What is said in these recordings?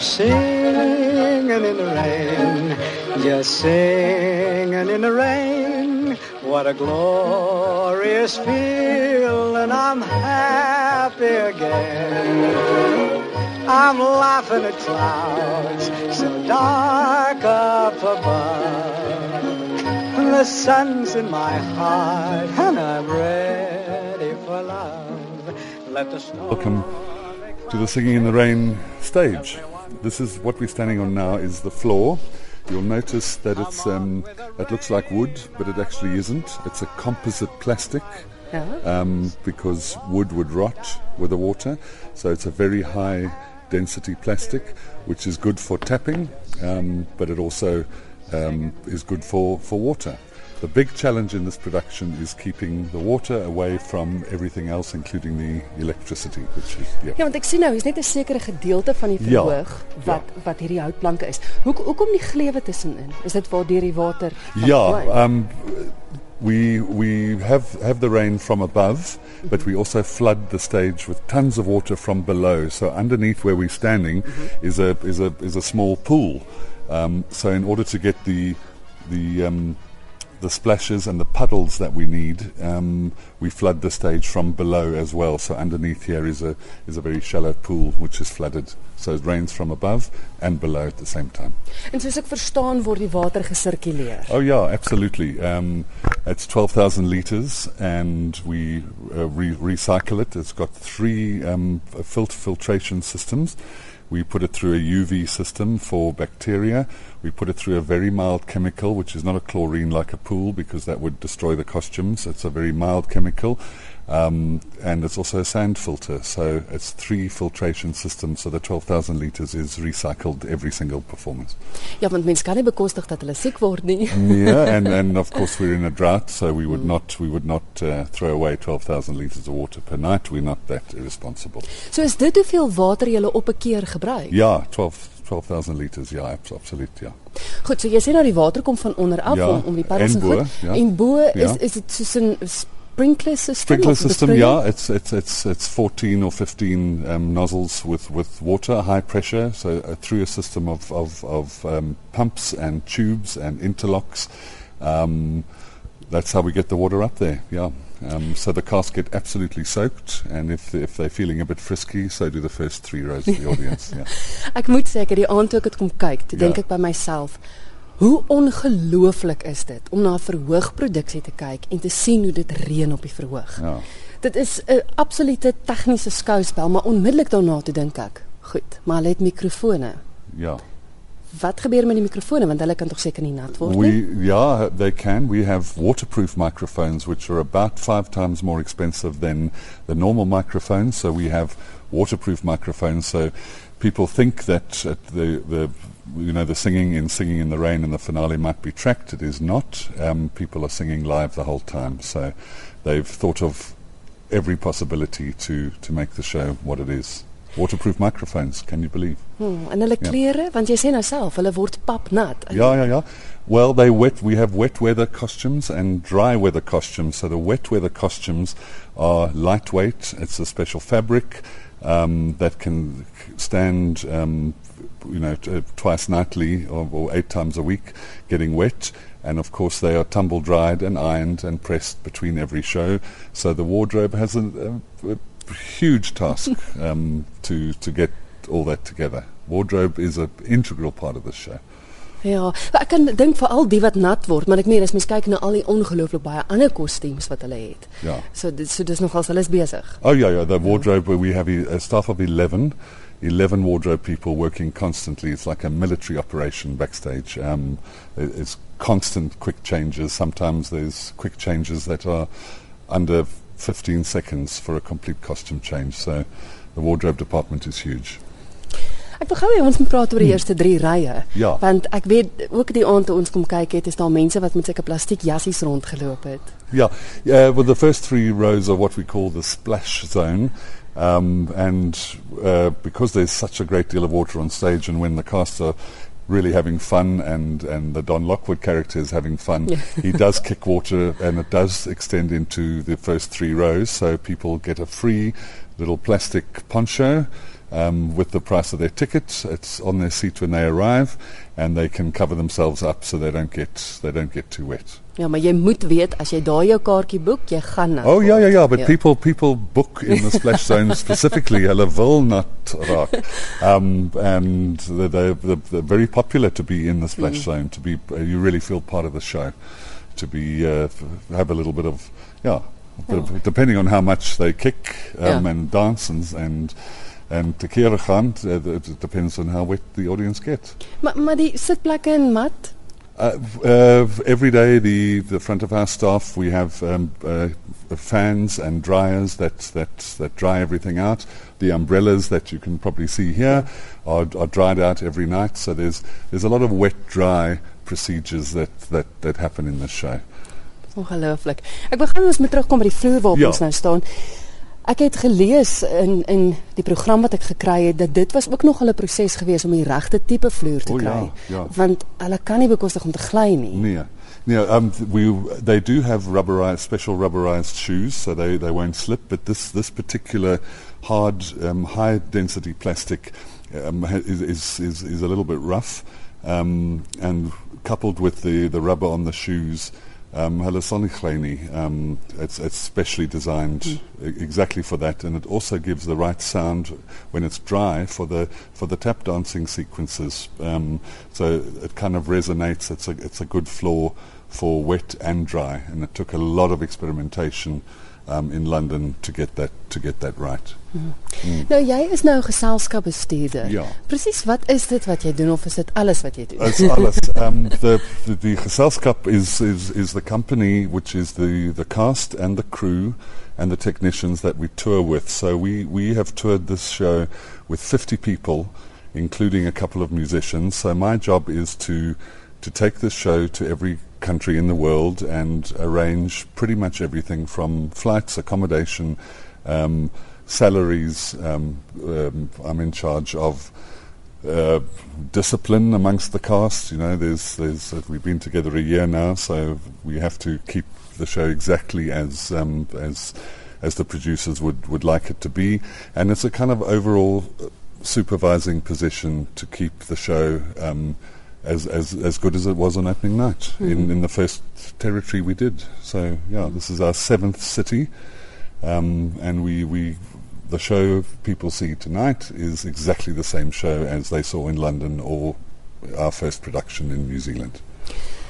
Singing in the rain, just singing in the rain. What a glorious feeling, I'm happy again. I'm laughing at clouds so dark up above. The sun's in my heart and I'm ready for love. Welcome to the Singing in the Rain stage. This is what we're standing on now is the floor. You'll notice that it's um, it looks like wood, but it actually isn't. It's a composite plastic um, because wood would rot with the water. So it's a very high density plastic, which is good for tapping, um, but it also um, is good for, for water. The big challenge in this production is keeping the water away from everything else, including the electricity, which is yeah. Ja, want ek sien nou, hier's net 'n sekere gedeelte van die Ja, verhoog wat wat hierdie houtplanke is. Hoe hoekom die glewe tussenin? Is dit waar deur die water Yeah, vloei? um, we we have have the rain from above, but we also flood the stage with tons of water from below. So underneath where we're standing is a is a is a small pool. Um, so in order to get the the um, the splashes and the puddles that we need, um, we flood the stage from below as well. So underneath here is a is a very shallow pool which is flooded. So it rains from above and below at the same time. En soos ek verstaan word die water gesirkuleer. Oh yeah, absolutely. Um, it's twelve thousand liters, and we uh, re- recycle it. It's got three um, filter filtration systems. We put it through a UV system for bacteria. We put it through a very mild chemical, which is not a chlorine like a pool because that would destroy the costumes. It's a very mild chemical. Um, and it's also a sand filter. So it's three filtration systems. So the 12,000 liters is recycled every single performance. Ja, want mense kan nie bekostig dat hulle siek word nie. yeah, and, and of course we're in a drought, so we would not we would not uh, throw away twelve thousand liters of water per night. We're not that irresponsible. So is dit hoeveel water jy op 'n keer gebruik? Yeah, 12 12,000 liters. Yeah, abs- absolute. Yeah. Goed, so jy sê nou die water kom van onder af Ja, om om die paddels en goed. ja. En bo is Ja. is dit soos 'n sprinkler system? Sprinkler system. Yeah, it's it's it's it's fourteen or fifteen um, nozzles with with water, high pressure. So uh, through a system of of of um, pumps and tubes and interlocks. Um, that's how we get the water up there. Yeah. Um, so the cast get absolutely soaked, and if if they're feeling a bit frisky, so do the first three rows of the audience. Yeah. Ek moet sê ek het die aand toe ek dit kom kyk, toe Ja. dink ek by myself, hoe ongelooflik is dit om na 'n verhoogproduksie te kyk en te sien hoe dit reën op die verhoog. Ja. Dit is 'n absolute tegniese skouspel, maar onmiddellik daarna toe dink ek, goed, maar hulle het mikrofone. Yeah. Wat gebeur met die mikrofone want hulle kan tog seker nie nat word nie. We yeah, they can. We have waterproof microphones, which are about five times more expensive than the normal microphones. So we have waterproof microphones. So people think that the the you know the singing in singing in the rain in the finale might be tracked. It is not. Um, people are singing live the whole time. So they've thought of every possibility to to make the show what it is. Waterproof microphones. Can you believe? Hmm, en hulle Ja. klere, want jy sê nou self, hulle word papnat. Yeah, yeah, yeah. Well, they wet. We have wet weather costumes and dry weather costumes. So the wet weather costumes are lightweight. It's a special fabric um, that can stand, um, you know, t- twice nightly or, or eight times a week, getting wet. And of course, they are tumble dried and ironed and pressed between every show. So the wardrobe has a, a, a huge task um, to to get all that together. Wardrobe is an integral part of this show. Ja, maar ek kan dink vir al die wat nat word, maar ek meen as mens kyk na al die ongelooflik baie ander kostuums wat hulle het. Ja. So dit so dis nogals hulle is besig. Oh yeah, yeah. The wardrobe where we have a a staff of eleven, 11 wardrobe people working constantly. It's like a military operation backstage. Um, it- it's constant quick changes. Sometimes there's quick changes that are under 15 seconds for a complete costume change. So the wardrobe department is huge. Ek wil gou hê ons moet praat oor die eerste 3 rye. Ja. Want ek weet ook die aand toe ons kom kyk het, is daar mense wat met sulke plastiek jassies rondgeloop het. Yeah, yeah. Well, the first three rows are what we call the splash zone, um, and uh, because there's such a great deal of water on stage, and when the cast are really having fun, and and the Don Lockwood character is having fun, Yeah. he does kick water, and it does extend into the first three rows. So people get a free little plastic poncho. Um, with the price of their ticket. It's on their seat when they arrive, and they can cover themselves up so they don't get they don't get too wet. Ja, maar jy moet weet as jy daai jou kaartjie boek, jy gaan na. Oh yeah, yeah, yeah. But Ja. people people book in the splash zone specifically. Hulle wil not rock, um, and they're, they're, they're very popular to be in the splash zone. To be, uh, you really feel part of the show. To be uh, have a little bit of yeah, bit of, depending on how much they kick um, Yeah. and dance and and. And tequila gaan, uh, it it depends on how wet the audience gets. Maar maar die sitplekke in mat. Uh, uh, every day, the, the front of our staff, we have um, uh, fans and dryers that, that, that dry everything out. The umbrellas that you can probably see here are, are dried out every night. So there's, there's a lot of wet dry procedures that, that, that happen in this show. Ongelooflik. Ek begin ons moet terugkom by die vloer waarop Ja. ons nou staan. Ek het gelees in in die program wat ek gekry het dat dit was ook nog 'n proses gewees om die regte tipe vloer te ja, kry. ja. Want hulle kan nie bekostig om te gly nie. Yeah. Yeah, um, we, they do have rubberized, special rubberized shoes, so they, they won't slip. But this, this particular hard, um, high density plastic um, is, is, is, is a little bit rough. Um, and coupled with the, the rubber on the shoes, um, sonigleini, um, it's, it's specially designed e- exactly for that. And it also gives the right sound when it's dry for the, for the tap dancing sequences. Um, so it kind of resonates. It's a, it's a good floor for wet and dry, and it took a lot of experimentation um, in London to get that to get that right. Nou jy is nou geselskapbestuurder. Ja. Presies wat is dit wat jy doen of is dit alles wat jy doen? As alles, um, the, the the Geselskap is, is is the company which is the the cast and the crew and the technicians that we tour with. So we we have toured this show with 50 people, including a couple of musicians. So my job is to to take this show to every country in the world and arrange pretty much everything from flights, accommodation, um, salaries. Um, um, I'm in charge of uh, discipline amongst the cast. You know, there's, there's, uh, we've been together a year now, so we have to keep the show exactly as, um, as, as the producers would, would like it to be. And it's a kind of overall uh, supervising position to keep the show um, as, as, as good as it was on opening night in, in the first territory we did. So, yeah, this is our seventh city. Um, and we, we, the show people see tonight is exactly the same show as they saw in London or our first production in New Zealand.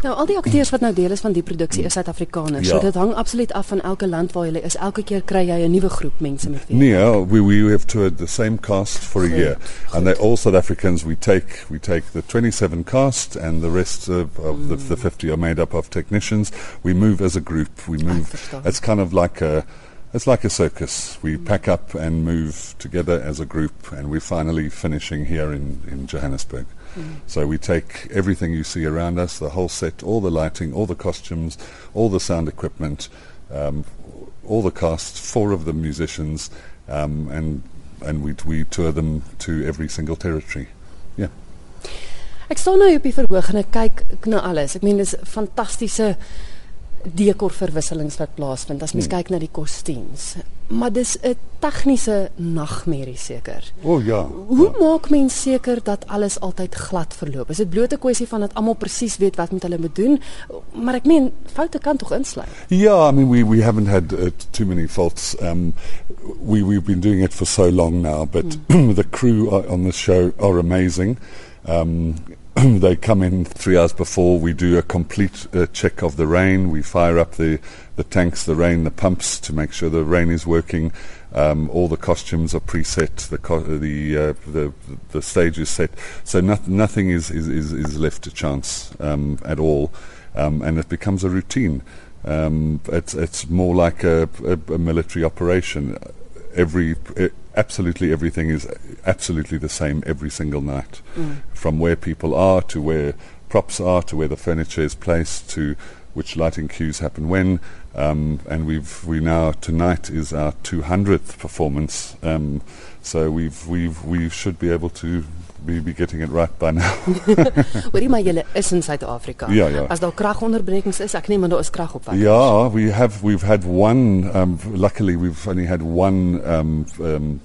Nou al die akteurs wat nou deel is van die produksie is Suid-Afrikaners. Ja. So dit hang absoluut af van elke land waar jy is. Elke keer kry jy 'n nuwe groep mense met wie. Nia, we, we have toured the same cast for a Goed, year, and they're all South Africans. We take we take the 27 cast, and the rest of, of the, the 50 are made up of technicians. We move as a group. We move. It's kind of like a it's like a circus. We pack up and move together as a group, and we're finally finishing here in, in Johannesburg. So we take everything you see around us, the whole set, all the lighting, all the costumes, all the sound equipment, um, all the cast, four of the musicians, um, and and we we tour them to every single territory. Yeah. Ek staan nou op die verhoog en ek kyk na alles. Ek meen dis fantastiese dekorverwisselings wat plaasvind as mens Hmm. kyk na die kostuums. Maar dis 'n tegniese nagmerrie seker. Oh yeah. Hoe maak mens seker dat alles altyd glad verloop? Is dit bloot 'n kwessie van dat almal presies weet wat met hulle moet doen? Maar ek meen foute kan tog insluit. Yeah, I mean, we, we haven't had uh, too many faults. Um, we, we've been doing it for so long now, but the crew on the show are amazing. Um, they come in three hours before. We do a complete uh, check of the rain. We fire up the, the tanks, the rain, the pumps to make sure the rain is working. Um, all the costumes are preset. The co- the, uh, the the stage is set, so not, nothing is, is, is, is left to chance um, at all, um, and it becomes a routine. Um, it's it's more like a, a, a military operation. Every eh, absolutely everything is absolutely the same every single night, from where people are to where props are to where the furniture is placed to which lighting cues happen when. Um, and we've we now tonight is our 200th performance. Um, so we've we've we should be able to be, be getting it right by now. Hoorie maar julle is in Suid-Afrika. Ja, ja. As daar kragonderbrekings is, ek neem aan daar is krag op. Yeah, we have. We've had one. Um, luckily, we've only had one um, um,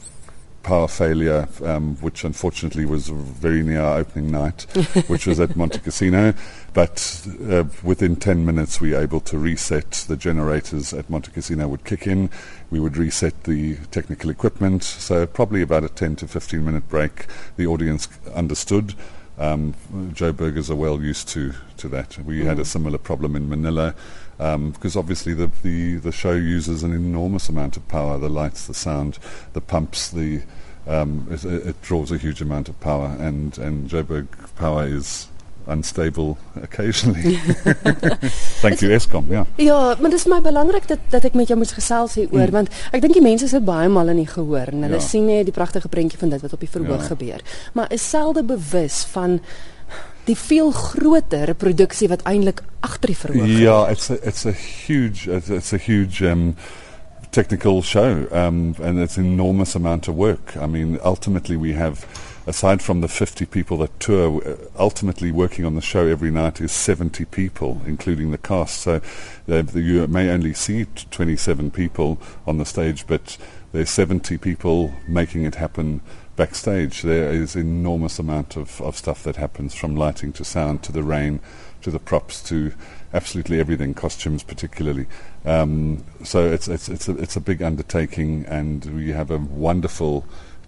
power failure, um, which unfortunately was very near our opening night, which was at Montecasino. But uh, within 10 minutes, we were able to reset the generators at Montecasino would kick in. We would reset the technical equipment. So probably about a 10 to 15 minute break. The audience understood. Um, Joburgers are well used to, to that. We mm. had a mm. similar problem in Manila um, because obviously the, the, the show uses an enormous amount of power the lights, the sound, the pumps, the um, it, it, draws a huge amount of power, and, and Joburg power is unstable occasionally. Thank you Eskom, ja. Ja, maar dit is my belangrik dat dat ek met jou moet gesels hieroor mm. want ek dink die mense sit baie mal in die gehoor en hulle ja. sien net die pragtige prentjie van dit wat op die verhoog ja. gebeur. Maar is selde bewus van die veel groter produksie wat eintlik agter die verhoog is. Ja, it's a, it's a huge it's, it's a huge um technical show um and it's an enormous amount of work. I mean, ultimately we have aside from the 50 people that tour uh, ultimately working on the show every night is 70 people including the cast. So uh, you may only see 27 people on the stage but there's 70 people making it happen backstage there is enormous amount of, of stuff that happens from lighting to sound to the rain to the props to absolutely everything costumes particularly um, so it's it's it's a, it's a big undertaking and we have a wonderful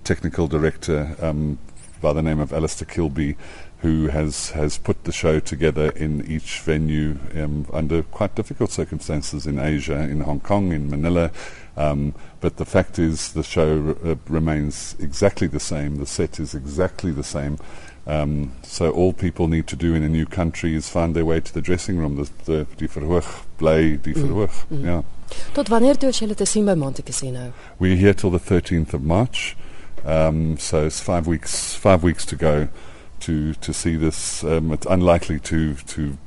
technical director um, by the name of Alistair Kilby who has, has put the show together in each venue um, under quite difficult circumstances in Asia, in Hong Kong, in Manila. Um, but the fact is, the show r- uh, remains exactly the same. The set is exactly the same. Um, so all people need to do in a new country is find their way to the dressing room. The, the, die verhoog, bly die mm, verhoog. Mm. Yeah. Tot wanneer toe is julle te sien by Montecasino? We're here till the 13th of March. Um, so it's five weeks, five weeks to go to to see this. Um, it's unlikely to to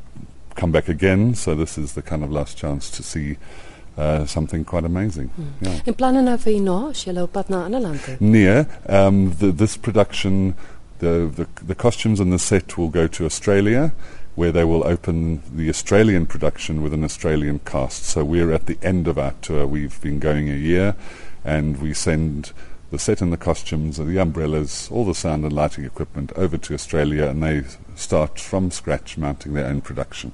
come back again. So this is the kind of last chance to see. Uh, something quite amazing. Hmm. Yeah. En planne nou vir hierna, as jy op pad na ander lande? Nee, um the, this production the, the the costumes and the set will go to Australia where they will open the Australian production with an Australian cast. So we're at the end of our tour. We've been going a year and we send the set and the costumes, and the umbrellas, all the sound and lighting equipment over to Australia, and they start from scratch mounting their own production.